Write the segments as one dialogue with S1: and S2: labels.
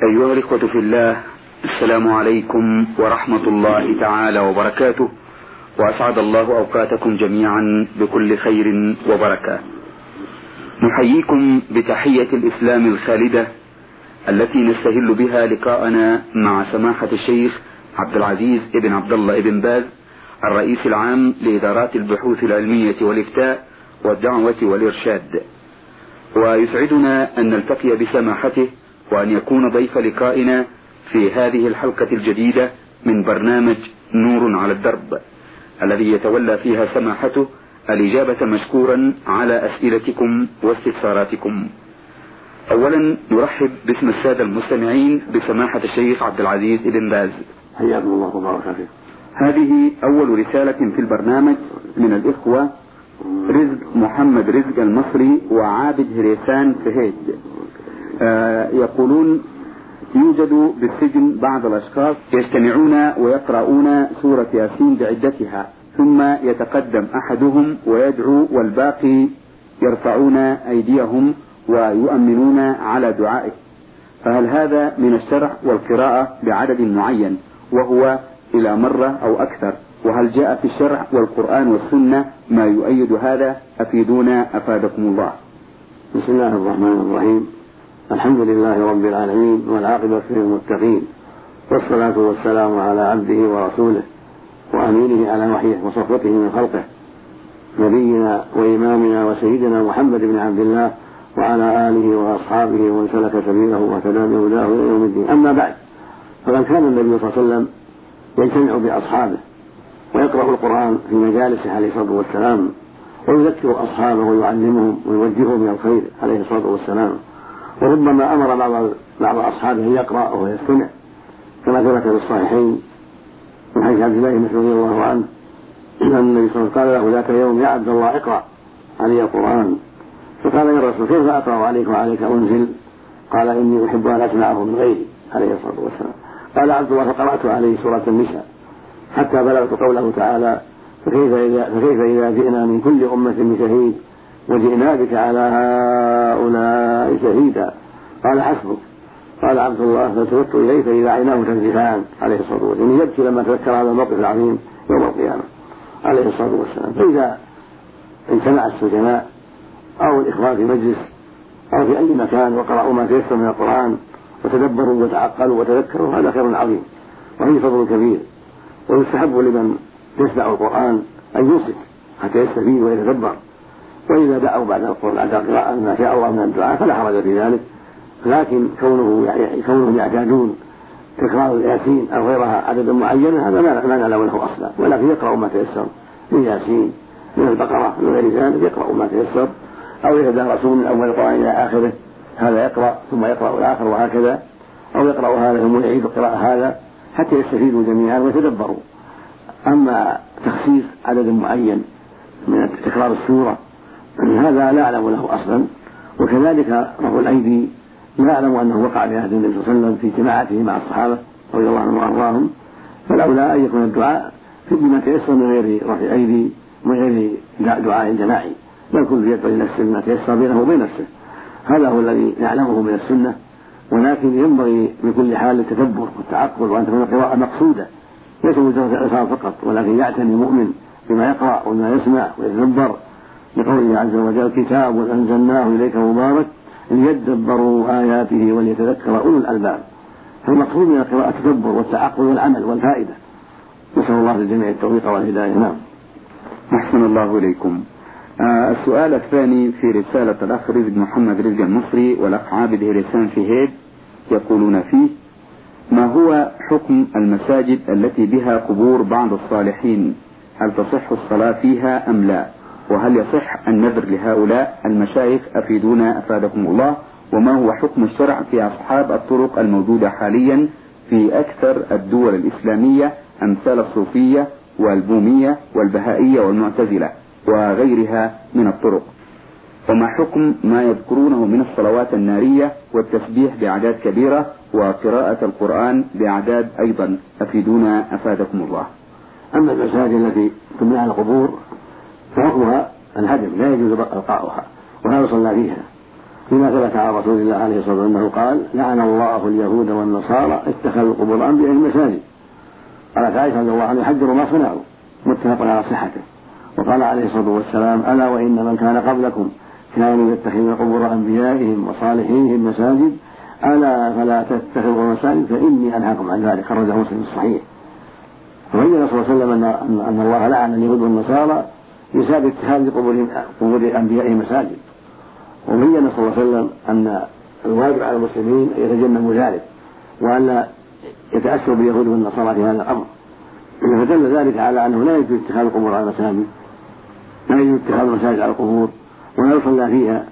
S1: أيها الإخوة في الله السلام عليكم ورحمة الله تعالى وبركاته وأسعد الله أوقاتكم جميعا بكل خير وبركة. نحييكم بتحية الإسلام الخالدة التي نستهل بها لقاءنا مع سماحة الشيخ عبد العزيز ابن عبد الله ابن باز الرئيس العام لإدارات البحوث العلمية والإفتاء والدعوة والإرشاد. ويسعدنا أن نلتقي بسماحته وأن يكون ضيف لقائنا في هذه الحلقة الجديدة من برنامج نور على الدرب الذي يتولى فيها سماحته الإجابة مشكورا على أسئلتكم واستفساراتكم. أولا نرحب باسم السادة المستمعين بسماحة الشيخ عبد العزيز بن باز.
S2: حياكم الله وبارك فيك.
S1: هذه أول رسالة في البرنامج من الإخوة رزق محمد رزق المصري وعابد هريسان فهيد يقولون يوجد بالسجن بعض الأشخاص يجتمعون ويقرؤون سورة ياسين بعدتها ثم يتقدم أحدهم ويدعو والباقي يرفعون أيديهم ويؤمنون على دعائه. فهل هذا من الشرع والقراءة بعدد معين وهو إلى مرة أو أكثر؟ وهل جاء في الشرع والقرآن والسنة ما يؤيد هذا؟ أفيدونا أفادكم الله.
S2: بسم الله الرحمن الرحيم. الحمد لله رب العالمين والعاقبة للمتقين والصلاة والسلام على عبده ورسوله وأمينه على وحيه وصفوته من خلقه نبينا وإمامنا وسيدنا محمد بن عبد الله وعلى آله وأصحابه ومن سلك سبيله واهتدى بهداه إلى يوم الدين. أما بعد فقد كان النبي صلى الله عليه وسلم يجتمع بأصحابه ويقرأ القرآن في مجالسه عليه الصلاة والسلام ويذكر أصحابه ويعلمهم ويوجههم إلى الخير عليه الصلاة والسلام. وربما أمر بعض بعض أصحابه أن يقرأ وهو يستمع كما ثبت في الصحيحين من حديث عبد الله بن مسعود رضي الله عنه أن النبي صلى الله عليه وسلم قال له ذاك يوم يا عبد الله اقرأ علي القرآن. فقال يا رسول كيف أقرأ عليك وعليك أنزل؟ قال إني أحب أن أسمعه من غيري عليه الصلاة والسلام. قال عبد الله فقرأت عليه سورة النساء حتى بلغت قوله تعالى فكيف إذا, فكيف إذا جئنا من كل أمة بشهيد؟ وجئنا بك على هؤلاء شهيدا. قال حسبك. قال عبد الله فالتفت إليه فإذا عيناه تنزفان عليه الصلاة والسلام. يبكي لما تذكر هذا الموقف العظيم يوم القيامة عليه الصلاة والسلام. فإذا اجتمع السجناء أو الإخوان في مجلس أو في أي مكان وقرأوا ما تيسر من القرآن وتدبروا وتعقلوا وتذكروا هذا خير عظيم وفيه فضل كبير. ويستحب لمن يسمع القرآن أن يمسك حتى يستفيد ويتدبر. وإذا دعوا بعد بعد قراءة ما شاء الله من الدعاء فلا حرج في ذلك. لكن كونه يعني كونهم يعتادون تكرار الياسين أو غيرها عددا معينا هذا ما نعلم له أصلا. ولكن يقرأ ما تيسر من ياسين من البقرة من غير ذلك يقرأ ما تيسر. أو يتدارسون من أول القرآن إلى آخره هذا يقرأ ثم يقرأ الآخر وهكذا. أو يقرأ هذا ثم يعيد قراءة هذا حتى يستفيدوا جميعا ويتدبروا. أما تخصيص عدد معين من تكرار السورة هذا لا أعلم له أصلا وكذلك رفع الأيدي لا أعلم أنه وقع في عهد النبي صلى الله عليه وسلم في جماعته مع الصحابة رضي الله عنهم وأرضاهم. فالأولى أن يكون الدعاء في بما تيسر من غير رفع أيدي من غير دعاء جماعي بل كل يدعو لنفسه بما تيسر بينه وبين نفسه. هذا هو الذي نعلمه من السنة. ولكن ينبغي بكل حال التدبر والتعقل وأن تكون القراءة مقصودة. ليس مجرد الإلقاء فقط ولكن يعتني مؤمن بما يقرأ وما يسمع ويتدبر. لقوله عز وجل كتاب أنزلناه إليك مبارك ليدبروا آياته وليتذكر أولو الألباب. فالمقصود من القراءة التدبر والتعقل والعمل والفائدة. نسأل الله للجميع التوفيق والهداية. نعم.
S1: أحسن الله إليكم. آه السؤال الثاني في رسالة الأخ رزق محمد رزق المصري والأخ عابد هريسان في هيد يقولون فيه ما هو حكم المساجد التي بها قبور بعض الصالحين؟ هل تصح الصلاة فيها أم لا؟ وهل يصح النذر لهؤلاء المشايخ أفيدونا أفادكم الله؟ وما هو حكم الشرع في أصحاب الطرق الموجودة حاليا في أكثر الدول الإسلامية أمثال الصوفية والبومية والبهائية والمعتزلة وغيرها من الطرق؟ وما حكم ما يذكرونه من الصلوات النارية والتسبيح بأعداد كبيرة وقراءة القرآن بأعداد أيضا؟ أفيدونا أفادكم الله.
S2: أما المساجد التي تبنى على القبور فحكمها الهدم لا يجوز بقاؤها ولا يصلى فيها. فيما ثبت عن رسول الله عليه الصلاة والسلام أنه قال لعن الله اليهود والنصارى اتخذوا قبور انبيائهم مساجد قالت عائشة رضي الله عنها يحذر ما صنعوا. متفق على صحته. وقال عليه الصلاة والسلام ألا وإن من كان قبلكم كانوا يتخذون قبور أنبيائهم وصالحيهم مساجد ألا فلا تتخذوا مساجد فإني أنهاكم عن ذلك. خرجه مسلم الصحيح. فبين صلى الله عليه وسلم أن الله لعن اليهود والنصارى بسبب اتخاذ قبور قبور انبيائهم مساجد وبين صلى الله عليه وسلم أن الواجب على المسلمين أن يتجنبوا ذلك وأن لا يتاثروا باليهود والنصارى في هذا الأمر. فدل ذلك على أنه لا يجوز اتخاذ القبور على المساجد لا يجوز اتخاذ المساجد على القبور ولا يصلى فيها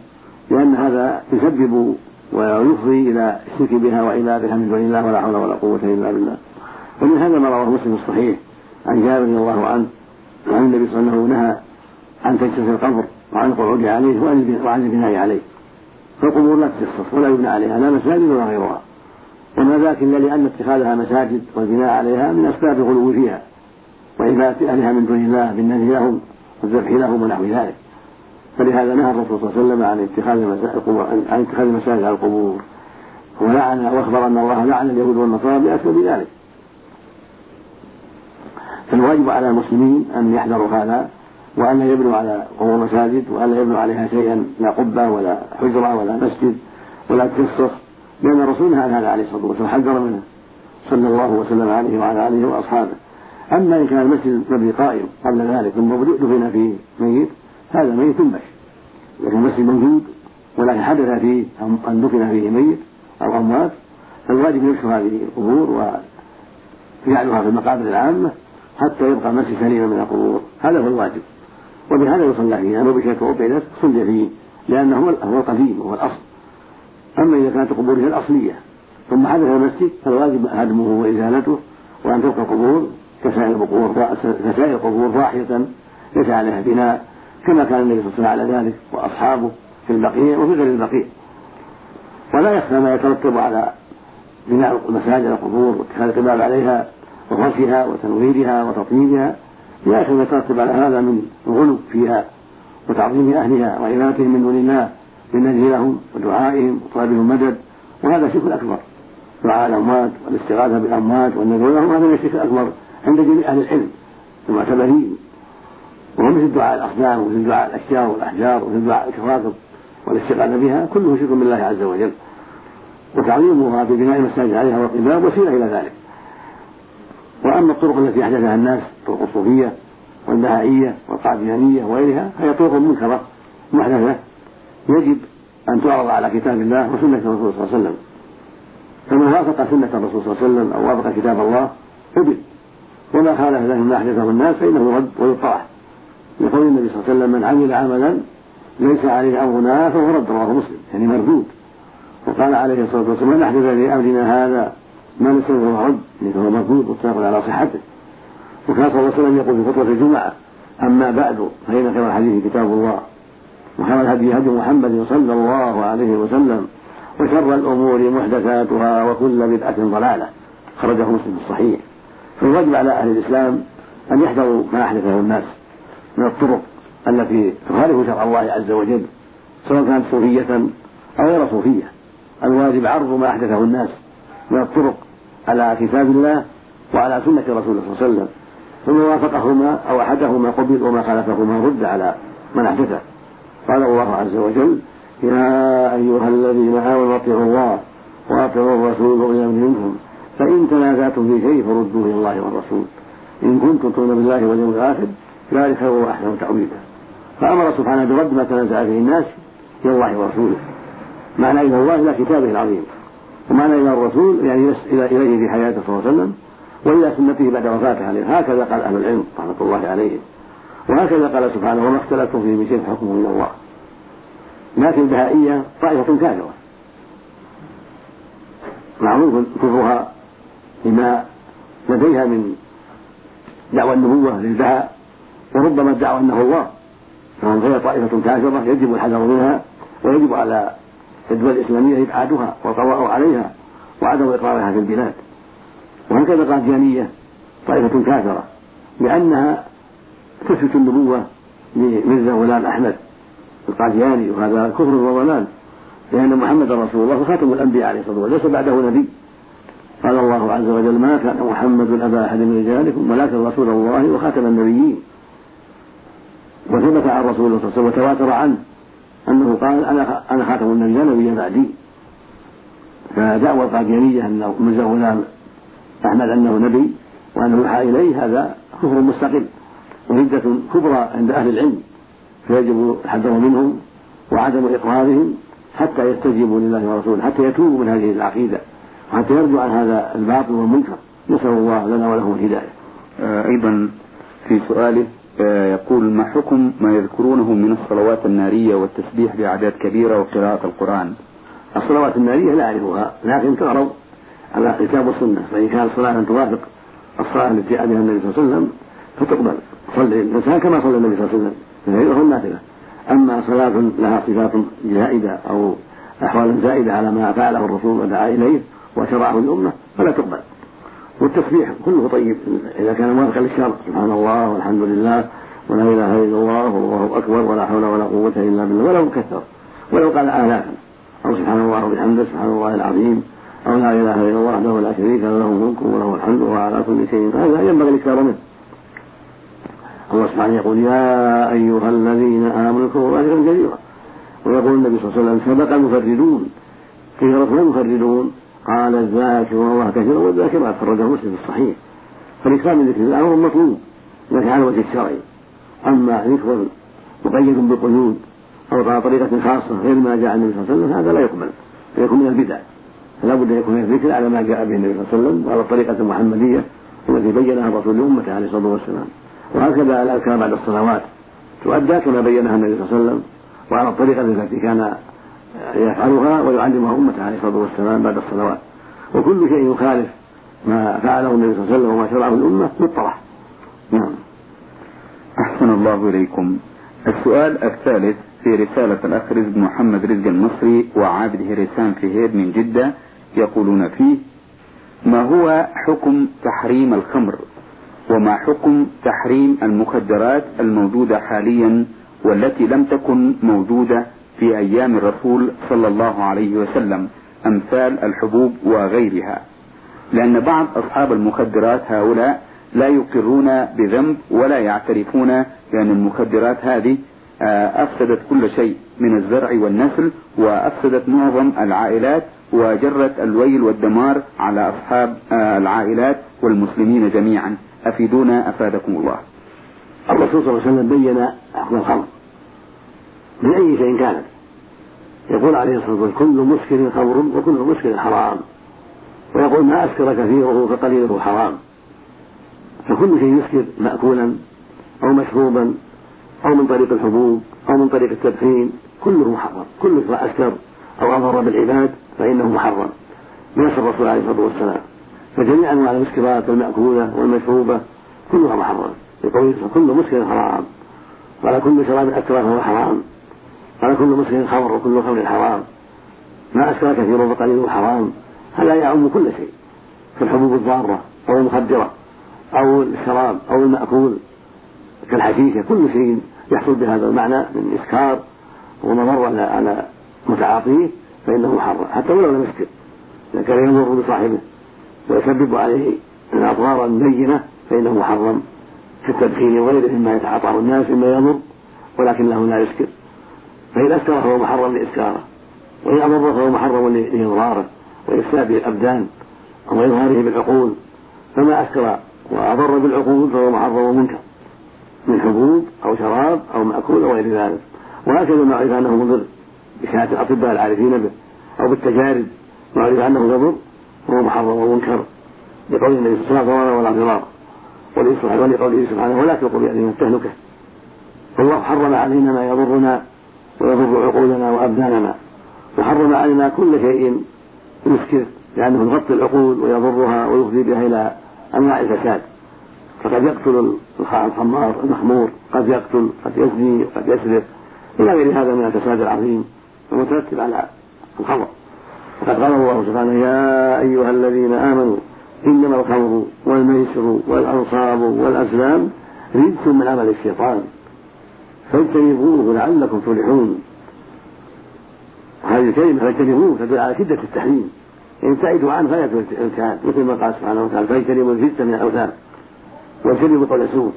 S2: لأن هذا يسبب ويفضي إلى الشرك بها وعبادها من دون الله ولا حول ولا قوة إلا بالله. ومن هذا ما رواه مسلم الصحيح عن جابر رضي الله عنه وعن النبي صلى الله عليه وسلم نهى عن تجسس القبر وعن القعود عليه وعن البناء عليه. فالقبور لا تجسس ولا يبنى عليها لا مساجد ولا غيرها. وما ذاك إلا لأن اتخاذها مساجد والبناء عليها من أسباب الغلو فيها وعباده أهلها من دون الله بالنهي لهم والذبح لهم ونحو ذلك. فلهذا نهى الرسول صلى الله عليه وسلم عن اتخاذ عن اتخاذ المساجد على القبور. ولعن وأخبر أن الله لعن اليهود والنصارى بأسباب ذلك. فالواجب على المسلمين أن يحذروا هذا وأن لا يبنوا على قبور مساجد وأن لا يبنوا عليها شيئا لا قبة ولا حجرة ولا مسجد ولا تكسر لأن الرسول نهى هذا عليه الصلاة والسلام حذر منه صلى الله وسلم عليه وعلى آله وأصحابه. أما إن كان المسجد مبني قائم قبل ذلك ثم دفن فيه ميت هذا ميت ينبش لكن المسجد موجود ولكن حدث فيه أن دفن فيه ميت أو أموات. فالواجب نبش هذه القبور وجعلها في المقابر العامة حتى يبقى المسجد سليما من القبور. هذا هو الواجب. وبهذا يصلى فيه أما بشيء توضئت صلي فيه لأنه هو القديم وهو الأصل. أما إذا كانت القبور هي الأصلية ثم حدث المسجد فالواجب هدمه وإزالته وأن تبقى القبور كسائر القبور كسائر القبور ضاحية ليس عليها بناء كما كان النبي صلى الله عليه وسلم على ذلك وأصحابه في البقيع وفي غير البقيع. ولا يخفى ما يترتب على بناء المساجد القبور واتخاذ القباب عليها وفرشها وتنويرها وتطييبها ما يترتب على هذا من الغلو فيها وتعظيم أهلها وعبادتهم من دون الله بالنهي لهم ودعائهم وطلبهم مدد وهذا شرك أكبر. دعاء الأموات والاستغاثة بالأموات والنذر لهم هذا من الشرك الأكبر عند جميع أهل العلم المعتبرين. وهو مثل دعاء الأصنام ومثل دعاء الأشجار والأحجار ومثل دعاء الكواكب والاستغاثة بها كله شرك بالله عز وجل. وتعظيمها ببناء المساجد عليها والقباب وسيلة إلى ذلك. وأما الطرق التي أحدثها الناس طرق الصوفية والبهائية والقاديانيه وغيرها فهي طرق منكرة محدثة. يجب أن تعرض على كتاب الله وسنة الرسول صلى الله عليه وسلم. فمن وافق سنة الرسول صلى الله عليه وسلم أو وافق كتاب الله قبل. وما خالف ذلك مما أحدثه الناس فإنه يرد ويطرح يقول النبي صلى الله عليه وسلم من عمل عملا ليس عليه أمرنا فهو رد رواه مسلم. يعني مردود. وقال عليه الصلاة والسلام من أحدث في امرنا هذا ما نسأل هو رد. فهو مردود متفق على صحته وكان صلى الله عليه وسلم يقول في خطبة الجمعة أما بعد فإن خير الحديث كتاب الله وخير الهدي هدي محمد صلى الله عليه وسلم وشر الأمور محدثاتها وكل بدعة ضلالة. خرجه مسلم الصحيح. فالواجب على أهل الإسلام أن يحذروا ما أحدثه الناس من الطرق التي تخالف شرع الله عز وجل سواء كانت صوفية أو غير صوفية. الواجب عرض ما أحدثه الناس من الطرق على كتاب الله وعلى سنة رسوله صلى الله عليه وسلم فمن وافقهما أو أحدهما قبل وما خالفهما رد على من أحدثه. قال الله عز وجل يا أيها الذين آمنوا أطيعوا الله وأطيعوا الرسول وأولي منكم فإن تنازعتم في شيء فردوه إلى الله والرسول. إن كنتم تؤمنون بالله واليوم الآخر ذلك خير وأحسن تأويلا فأمر سبحانه برد ما تنازع فيه الناس إلى الله ورسوله. معنى إلى الله إلى كتابه العظيم. ومعنى إلى الرسول يعني إليه في حياته صلى الله عليه وسلم وإلى سنته بعد وفاته عليه. هكذا قال أهل العلم رحمة الله عليهم. وهكذا قال سبحانه وما اختلفتم فيه من شيء حكمه إلى الله. لكن البهائية طائفة كافرة. معروف كفرها لما لديها من دعوى النبوة للبهاء وربما ادعوا أنه الله. فهي طائفة كافرة يجب الحذر منها ويجب على الدول الإسلامية إبعادها والقضاء عليها وعدم إقرارها في البلاد. وهكذا القاديانية طائفة كافرة لأنها تثبت النبوة لمرزا غلام أحمد القادياني وهذا كفر وضلال لأن محمدا رسول الله وخاتم الأنبياء عليه الصلاة والسلام ليس بعده نبي. قال الله عز وجل ما كان محمد أبا أحد من رجالكم ولكن رسول الله وخاتم النبيين. وثبت عن رسول الله صلى الله عليه وسلم وتواتر عنه. أنه قال أنا أنا خاتم النبيين نبي بعدي. فدعوى القاديانية أن مرزا غلام أحمد أنه نبي وأنه يوحى إليه هذا كفر مستقل وردة كبرى عند أهل العلم. فيجب الحذر منهم وعدم إقرارهم حتى يستجيبوا لله ورسوله حتى يتوبوا من هذه العقيدة وحتى يرجوا عن هذا الباطل والمنكر. نسأل الله لنا ولهم الهداية.
S1: آه، أيضا في سؤاله يقول ما حكم ما يذكرونه من الصلوات النارية والتسبيح بأعداد كبيرة وقراءة القرآن؟
S2: الصلوات النارية لا أعرفها لكن تعرض على الكتاب والسنة فإن كانت صلاة توافق الصلاة التي عليها النبي صلى الله عليه وسلم فتقبل. صلي الإنسان كما صلى النبي صلى الله عليه وسلم في الليل النافلة أما صلاة لها صفات زائدة أو أحوال زائدة على ما فعله الرسول ودعا إليه وشرعه الأمة فلا تقبل. والتسبيح كله طيب. إذا كان موافقا للشرع سبحان الله والحمد لله ولا إله إلا الله والله أكبر ولا حول ولا قوة إلا بالله ولو كثر. ولو قال آلافا أو سبحان الله وبحمده سبحان الله العظيم. أو لا إله إلا الله وحده لا شريك له له الملك وله الحمد وهو على كل شيء هذا ينبغي الإكثار منه. الله سبحانه يقول يا أيها الذين آمنوا اذكروا أجرا كثيرا. ويقول النبي صلى الله عليه وسلم سبق المفردون. رسول المفردون؟ قال الذاكرون الله كثيرا والذاكرات خرجه مسلم في الصحيح. فالإكثار من ذكر الله هو مطلوب لكن على الوجه الشرعي أما ذكر مقيد بقيود أو على طريقة خاصة غير ما جاء النبي صلى الله عليه وسلم هذا لا يقبل. فيكون من البدع. فلا بد أن يكون الذكر على ما جاء به النبي صلى الله عليه وسلم وعلى الطريقة المحمدية التي بينها الرسول لأمته عليه الصلاة والسلام. وهكذا الأذكار بعد الصلوات. تؤدى كما بينها النبي صلى الله عليه وسلم وعلى الطريقة التي كان يفعلها ويعلمها أمته عليه الصلاة والسلام بعد الصلوات. وكل شيء يخالف ما فعله النبي صلى الله عليه وسلم وما شرعه الأمة مطرح
S1: نعم. أحسن الله إليكم. السؤال الثالث في رسالة الأخ رزق محمد رزق المصري وعابد هريسان في هيد من جدة يقولون فيه ما هو حكم تحريم الخمر؟ وما حكم تحريم المخدرات الموجودة حاليا والتي لم تكن موجودة في أيام الرسول صلى الله عليه وسلم أمثال الحبوب وغيرها. لأن بعض أصحاب المخدرات هؤلاء لا يقرون بذنب ولا يعترفون بأن المخدرات هذه آه، أفسدت كل شيء من الزرع والنسل وأفسدت معظم العائلات وجرت الويل والدمار على أصحاب آه، العائلات والمسلمين جميعا. أفيدونا أفادكم الله.
S2: الرسول صلى الله عليه وسلم بين حكم الخمر من أي شيء كانت يقول عليه الصلاة والسلام كل مسكر خمر وكل مسكر حرام. ويقول ما أسكر كثيره فقليله حرام. فكل شيء يسكر مأكولا أو مشروبا أو من طريق الحبوب أو من طريق التدخين. كله محرم كل ما أسكر أو أضر بالعباد فإنه محرم. بنص الرسول عليه الصلاة والسلام. فجميع أنواع المسكرات المأكولة والمشروبة كلها محرم يقول كل مسكر حرام. قال كل شراب أسكر فهو حرام. قال كل مسكر خمر وكل خمر حرام. ما أسكر كثير وقليل حرام. هذا يعم كل شيء. كالحبوب الضارة أو المخدرة أو الشراب أو المأكول كالحشيشة. كل شيء يحصل بهذا المعنى من إسكار ومضرة على متعاطيه فإنه محرم حتى ولو لم يسكر إذا كان يمر بصاحبه ويسبب عليه من أضرارا بينة فإنه محرم كالتدخين وغيره مما يتعاطاه الناس مما يضر ولكنه لا يسكر فإن أسكر فهو محرم لإسكاره وإن أضر فهو محرم لإضراره وإفساده الأبدان وإظهاره بالعقول فما أسكر وأضر بالعقول فهو محرم ومنكر من حبوب أو شراب أو مأكول أو غير ذلك وهكذا ما عرف أنه مضر بشهادة الأطباء العارفين به أو بالتجارب ما عرف أنه يضر فهو محرم ومنكر لقول النبي صلى الله عليه وسلم ولا ضرار ولقوله سبحانه ولا تلقوا بأيدينا التهلكة والله حرم علينا ما يضرنا ويضر عقولنا وأبداننا. وحرم علينا كل شيء يسكر لأنه يغطي العقول ويضرها ويفضي بها إلى أنواع الفساد. فقد يقتل الخمار المخمور قد يقتل قد يزني قد يسرق. إلى غير هذا من الفساد العظيم المترتب على الخمر. وقد قال الله سبحانه يا أيها الذين آمنوا إنما الخمر والميسر والأنصاب والأزلام رجس من عمل الشيطان. فاجتنبوه لعلكم تفلحون. وهذه الكلمة فاجتنبوه تدل على شدة التحريم. ابتعدوا عنه فلا الابتعاد مثل ما قال سبحانه وتعالى فاجتنبوا الجد من الأوثان. واجتنبوا قول السوء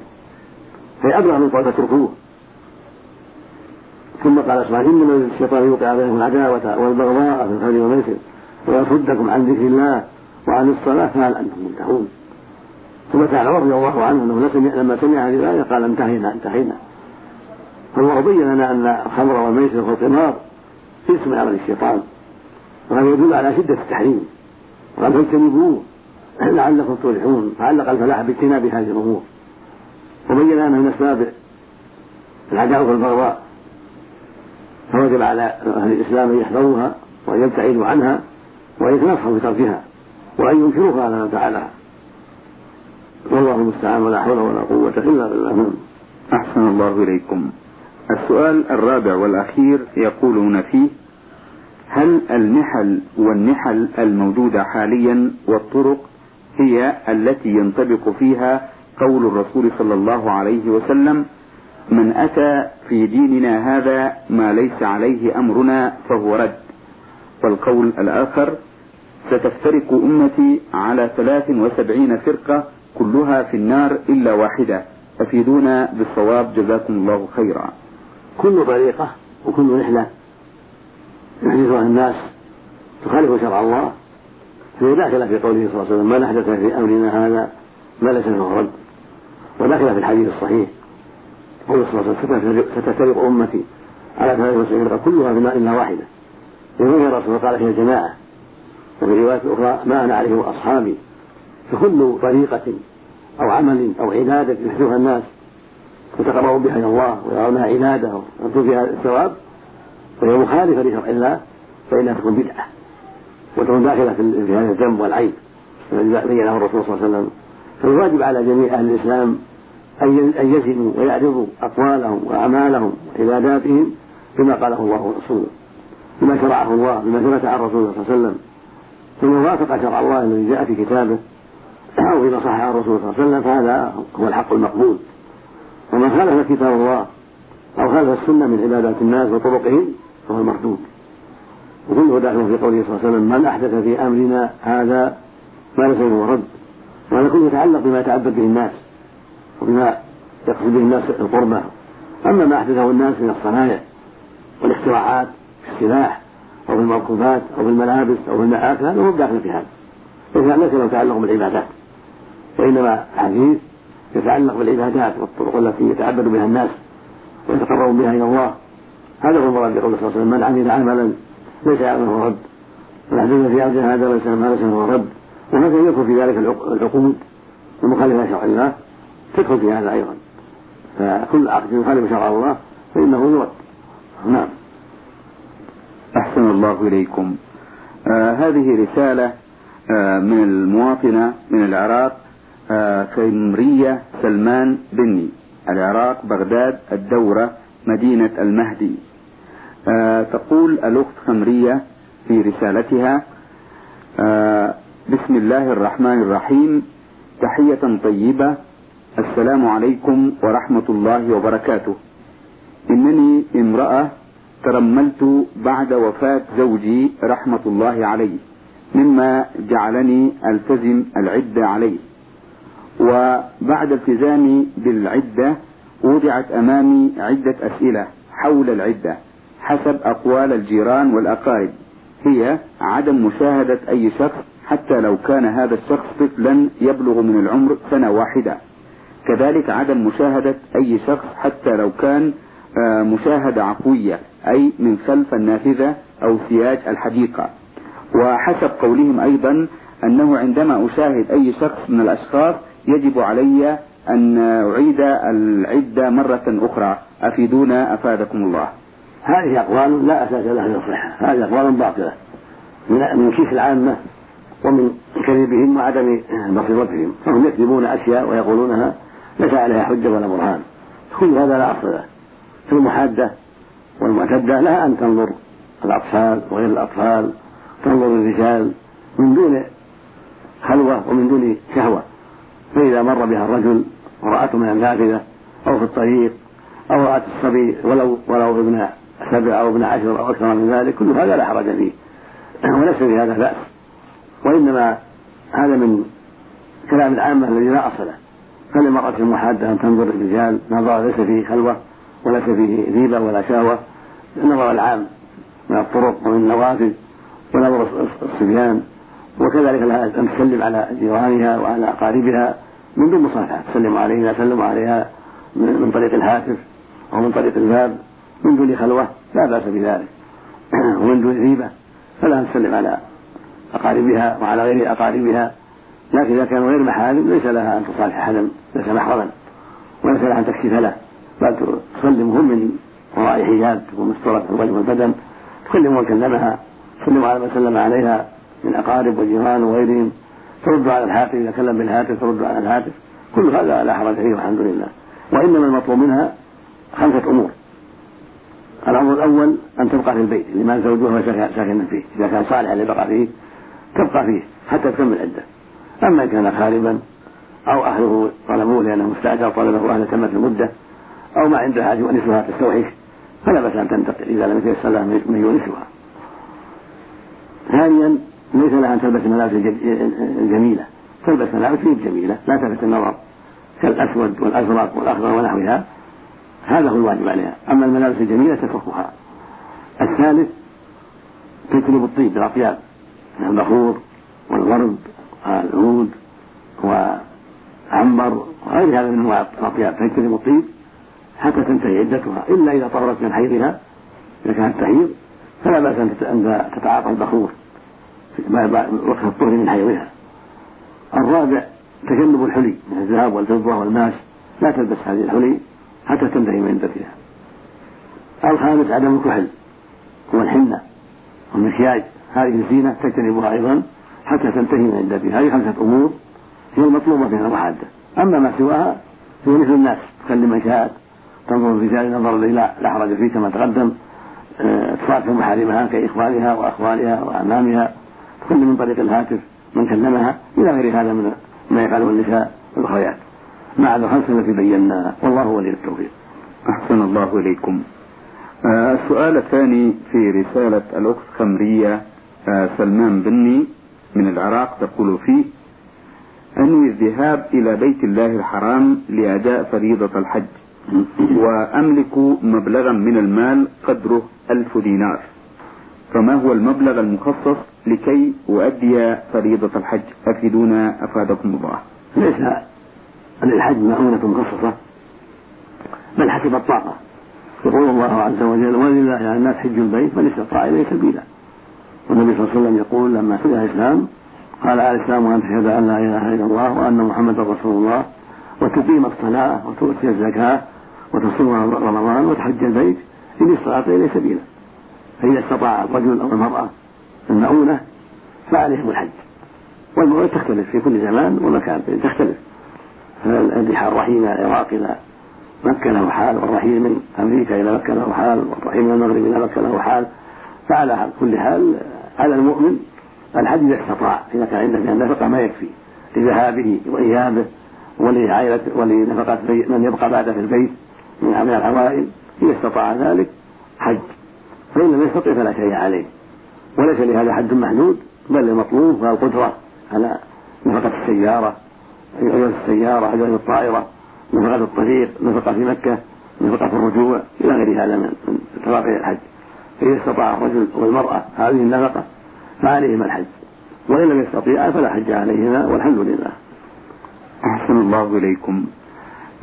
S2: فهي أبلغ من قول فتركوه ثم قال سبحانه إنما الشيطان يوقع بينكم العداوة والبغضاء في الخير والميسر ويصدكم عن ذكر الله وعن الصلاة فهل أنتم منتهون. ثم تعالى رضي الله عنه أنه لما سمع هذه الآية قال انتهينا انتهينا. فالله بين لنا أن الخمر والميسر والقمار اسم عمل الشيطان وهذا يدل على شدة التحريم وقال فاجتنبوه لعلكم تفلحون فعلق الفلاح باجتناب هذه الأمور. وبين أنه من أسباب العداوة والبغضاء فوجب على أهل الإسلام أن يحذروها وأن يبتعدوا عنها وأن يتنصحوا بتركها وأن ينكروها على من فعلها والله المستعان ولا حول ولا قوة إلا بالله.
S1: أحسن الله إليكم. السؤال الرابع والأخير يقولون فيه هل المحل والنحل الموجودة حاليا والطرق هي التي ينطبق فيها قول الرسول صلى الله عليه وسلم من أتى في ديننا هذا ما ليس عليه أمرنا فهو رد والقول الآخر ستفترق أمتي على ثلاث وسبعين فرقة كلها في النار إلا واحدة أفيدونا بالصواب جزاكم الله خيرا.
S2: كل طريقة وكل رحلة يحدثها الناس تخالف شرع الله فهي داخلة في قوله صلى الله عليه وسلم من أحدث في أمرنا هذا ما ليس منه رد وداخلة في الحديث الصحيح. قول صلى الله عليه وسلم ستفترق أمتي على ثلاث وسبعين كلها في ماء إلا واحدة. يقول الرسول قال هي الجماعة وفي رواية أخرى ما أنا عليه أصحابي فكل طريقة أو عمل أو عبادة يحدثها الناس يتقربون بها إلى الله ويرونها عبادة ويرجو فيها الثواب وهي مخالفة لشرع الله فإنها تكون بدعة وتكون داخلة في هذا الذنب والعيب الذي بينه الرسول صلى الله عليه وسلم. فالواجب على جميع أهل الإسلام أن يزنوا ويعرضوا أقوالهم وأعمالهم وعباداتهم بما قاله الله ورسوله بما شرعه الله بما ثبت عن رسوله صلى الله عليه وسلم. ثم وافق شرع الله الذي جاء في كتابه أو إذا صح عن الرسول صلى الله عليه وسلم فهذا هو الحق المقبول. ومن خالف كتاب الله أو خالف السنة من عبادات الناس وطرقهم فهو المردود. وكله داخل في قوله صلى الله عليه وسلم من أحدث في أمرنا هذا ما ليس منه رد. وهذا كله يتعلق بما يتعبد به الناس وبما يقصد به الناس القربة أما ما أحدثه الناس من الصنايع والاختراعات في السلاح أو في المركوبات أو في الملابس أو في المآكل هذا هو داخل في هذا. إذا ليس له تعلق بالعبادات. وإنما الحديث يتعلق بالعبادات والطرق التي يتعبد بها الناس ويتقرب بها إلى الله. هذا هو المراد بقول صلى الله عليه وسلم من عمل عملا ليس يعمله رد. والحديث في عبد هذا ليس ليس له رد. وهكذا يدخل في ذلك العقود المخالفة لشرع الله. تدخل في هذا أيضا. فكل عقد يخالف شرع الله فإنه يرد. نعم.
S1: أحسن الله إليكم. آه هذه رسالة آه من المواطنة من العراق آه خمرية سلمان بني العراق بغداد الدورة مدينة المهدي. آه تقول الأخت خمرية في رسالتها آه بسم الله الرحمن الرحيم تحية طيبة السلام عليكم ورحمة الله وبركاته. إنني امرأة ترملت بعد وفاة زوجي رحمة الله عليه مما جعلني ألتزم العدة عليه. وبعد التزامي بالعدة وضعت أمامي عدة أسئلة حول العدة حسب أقوال الجيران والأقارب. هي عدم مشاهدة أي شخص حتى لو كان هذا الشخص طفلا يبلغ من العمر سنة واحدة. كذلك عدم مشاهدة أي شخص حتى لو كان مشاهدة عفوية أي من خلف النافذة أو سياج الحديقة. وحسب قولهم أيضا أنه عندما أشاهد أي شخص من الأشخاص يجب علي أن أعيد العدة مرة أخرى. أفيدونا؟ أفادكم الله.
S2: هذه أقوال لا أساس لها من الصحة. هذه أقوال باطلة. من كيس العامة ومن كذبهم وعدم بصيرتهم فهم يكذبون أشياء ويقولونها ليس عليها حجة ولا برهان. كل هذا لا أصل له. المحادة والمعتدة لها أن تنظر الأطفال وغير الأطفال تنظر الرجال من دون خلوة ومن دون شهوة. فإذا مر بها الرجل ورأته من النافذة أو في الطريق أو رأت الصبي ولو ولو ابن سبع أو ابن عشر أو أكثر من ذلك كل هذا لا حرج فيه. وليس في هذا بأس. وإنما هذا من كلام العامة الذي لا أصل له. فللمرأة المحادة أن تنظر الرجال نظر ليس فيه خلوة وليس فيه ريبة ولا شهوة النظر العام من الطرق ومن النوافذ ونظر الصبيان. وكذلك لها أن تسلم على جيرانها وعلى أقاربها من دون مصافحة تسلم عليها تسلم عليها من طريق الهاتف أو من طريق الباب من دون خلوة لا بأس بذلك. ومن دون ريبة فلا تسلم على أقاربها وعلى غير أقاربها. لكن إذا كانوا غير محارم ليس لها أن تصالح أحدا ليس محرما وليس لها أن تكشف له. بل تسلمهم من وراء حجاب تكون مستورة الوجه والبدن. تكلم من كلمها تسلم على من سلم عليها من أقارب وجيران وغيرهم. ترد على الهاتف إذا كلم بالهاتف ترد على الهاتف. كل هذا لا حرج فيه والحمد لله. وإنما المطلوب منها خمسة أمور. الأمر الأول أن تبقى في البيت لمن زوجها ساكنا فيه. إذا كان صالحا لبقى فيه تبقى فيه حتى تكمل العدة أما إن كان خاربا أو أهله طلبوه لأنه مستأجر طلبه أهل تمت المدة أو ما عنده حاجة يؤنسها تستوحش فلا بأس أن تنتقل إذا لم يتيسر لها من يؤنسها ثانيا ليس لها أن تلبس الملابس الجميلة. تلبس ملابس جميلة لا تلبس النظر كالأسود والأزرق والأخضر ونحوها. هذا هو الواجب عليها. أما الملابس الجميلة تتركها. الثالث تجلب الطيب بالأطياب. البخور والورد والعود وعنبر وغير هذا من أنواع الأطياب. تجتنب الطيب حتى تنتهي عدتها. إلا إذا طهرت من حيضها إذا كانت تحيض فلا بأس أن تتعاطى البخور. وقت الطهر من حيضها الرابع تجنب الحلي من الذهب والفضة والماس. لا تلبس هذه الحلي حتى تنتهي من عدتها الخامس عدم الكحل والحنة والمكياج. هذه الزينة تجتنبها أيضا حتى تنتهي من عدتها هذه خمسة أمور هي المطلوبة في المحادة أما ما سواها هو مثل الناس تكلم من شاءت تنظر الرجال نظر الذي لا حرج فيه كما تقدم آه، تصافح محارمها كإخوانها وأخوالها وأمامها تكلم من طريق الهاتف من كلمها إلى غير هذا من ما يفعله النساء والأخريات مع الخمسة التي بيناها والله ولي التوفيق.
S1: أحسن الله إليكم. آه السؤال الثاني في رسالة الأخت خمرية آه سلمان بني من العراق تقول فيه أنوي الذهاب إلى بيت الله الحرام لأداء فريضة الحج وأملك مبلغا من المال قدره ألف دينار. فما هو المبلغ المخصص لكي أؤدي فريضة الحج؟ أفيدونا أفادكم الله.
S2: ليس للحج مؤونة مخصصة بل حسب الطاقة. يقول الله عز وجل ولله على الناس حج البيت من استطاع إليه سبيلا. والنبي صلى الله عليه وسلم يقول لما سئل الإسلام قال على الإسلام أن تشهد أن لا إله إلا الله وأن محمدا رسول الله وتقيم الصلاة وتؤتي الزكاة وتصوم رمضان وتحج البيت إن استطعت إليه سبيلا. فإذا استطاع الرجل أو المرأة المؤونة فعليهم الحج. والمؤونة تختلف في كل زمان ومكان تختلف. فالرحيل الرحيم إلى العراق إلى مكة له حال والرحيل من أمريكا إلى مكة له حال والرحيل من المغرب إلى مكة له حال. فعلى كل حال على المؤمن الحج إذا استطاع إذا كان عنده من النفقة ما يكفي لذهابه وإيابه ولعائلة ولنفقة من يبقى بعده في البيت من العوائل إذا استطاع ذلك حج. فإن لم يستطع فلا شيء عليه. وليس لهذا حد محدود بل المطلوب هو القدرة على نفقة السيارة أجرة السيارة أجرة الطائرة نفقة الطريق نفقة في مكة نفقة الرجوع إلى غير هذا من ترافع الحج. فإذا استطاع الرجل والمرأة هذه النفقة فعليهما الحج. وإن لم يستطيعا فلا حج عليهما والحمد لله.
S1: أحسن الله إليكم.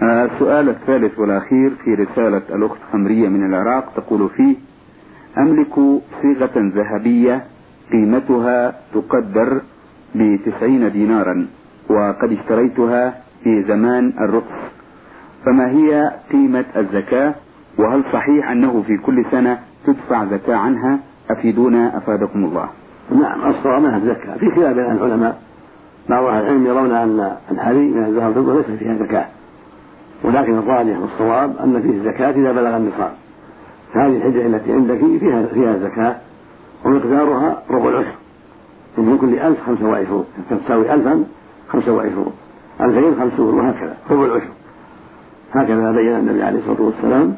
S1: آه، السؤال الثالث والأخير في رسالة الأخت خمرية من العراق تقول فيه أملك صيغة ذهبية قيمتها تقدر بتسعين دينارا وقد اشتريتها في زمان الرقص فما هي قيمة الزكاة؟ وهل صحيح أنه في كل سنة تدفع زكاة عنها؟ أفيدونا أفادكم الله.
S2: نعم الصواب منها الزكاة. في خلاف بين العلماء بعض أهل العلم يرون أن الحري من الذهب والفضة ليس فيها زكاة. ولكن الراجح والصواب أن فيه الزكاة إذا بلغ النصاب. فهذه الحجة التي عندك فيها فيها زكاة ومقدارها ربع العشر. من كل ألف خمسة وعشرون. تساوي ألفا خمسة وعشرون. ألفين خمسون وهكذا. ربع العشر. هكذا بين النبي عليه الصلاة والسلام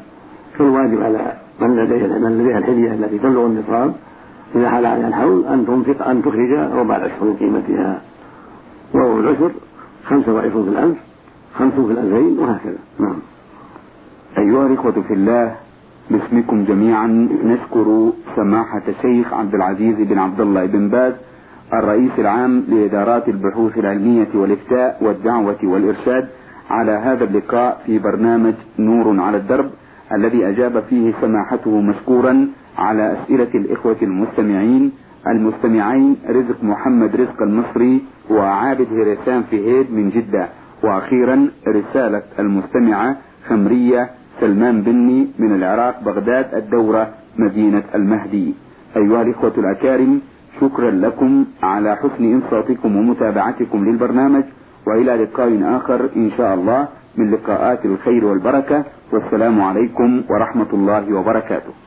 S2: فالواجب على من لديه من لديها الحلية التي تبلغ النصاب. إذا حال عليها الحول أن تنفق أن تخرج ربع العشر من قيمتها. وربع العشر خمسة وعشرون في الألف خمسون في الألفين وهكذا. نعم.
S1: أيها الإخوة في الله باسمكم جميعا. نشكر سماحة الشيخ عبد العزيز بن عبد الله بن باز الرئيس العام لإدارات البحوث العلمية والإفتاء والدعوة والإرشاد على هذا اللقاء في برنامج نور على الدرب الذي أجاب فيه سماحته مشكورا على أسئلة الإخوة المستمعين. المستمعين رزق محمد رزق المصري وعابد هرسان فهيد من جدة. وأخيرا رسالة المستمعة خمرية سلمان بني من العراق بغداد الدورة مدينة المهدي. أيها الإخوة الأكارم شكرا لكم على حسن إنصاتكم ومتابعتكم للبرنامج وإلى لقاء آخر إن شاء الله من لقاءات الخير والبركة. والسلام عليكم ورحمة الله وبركاته.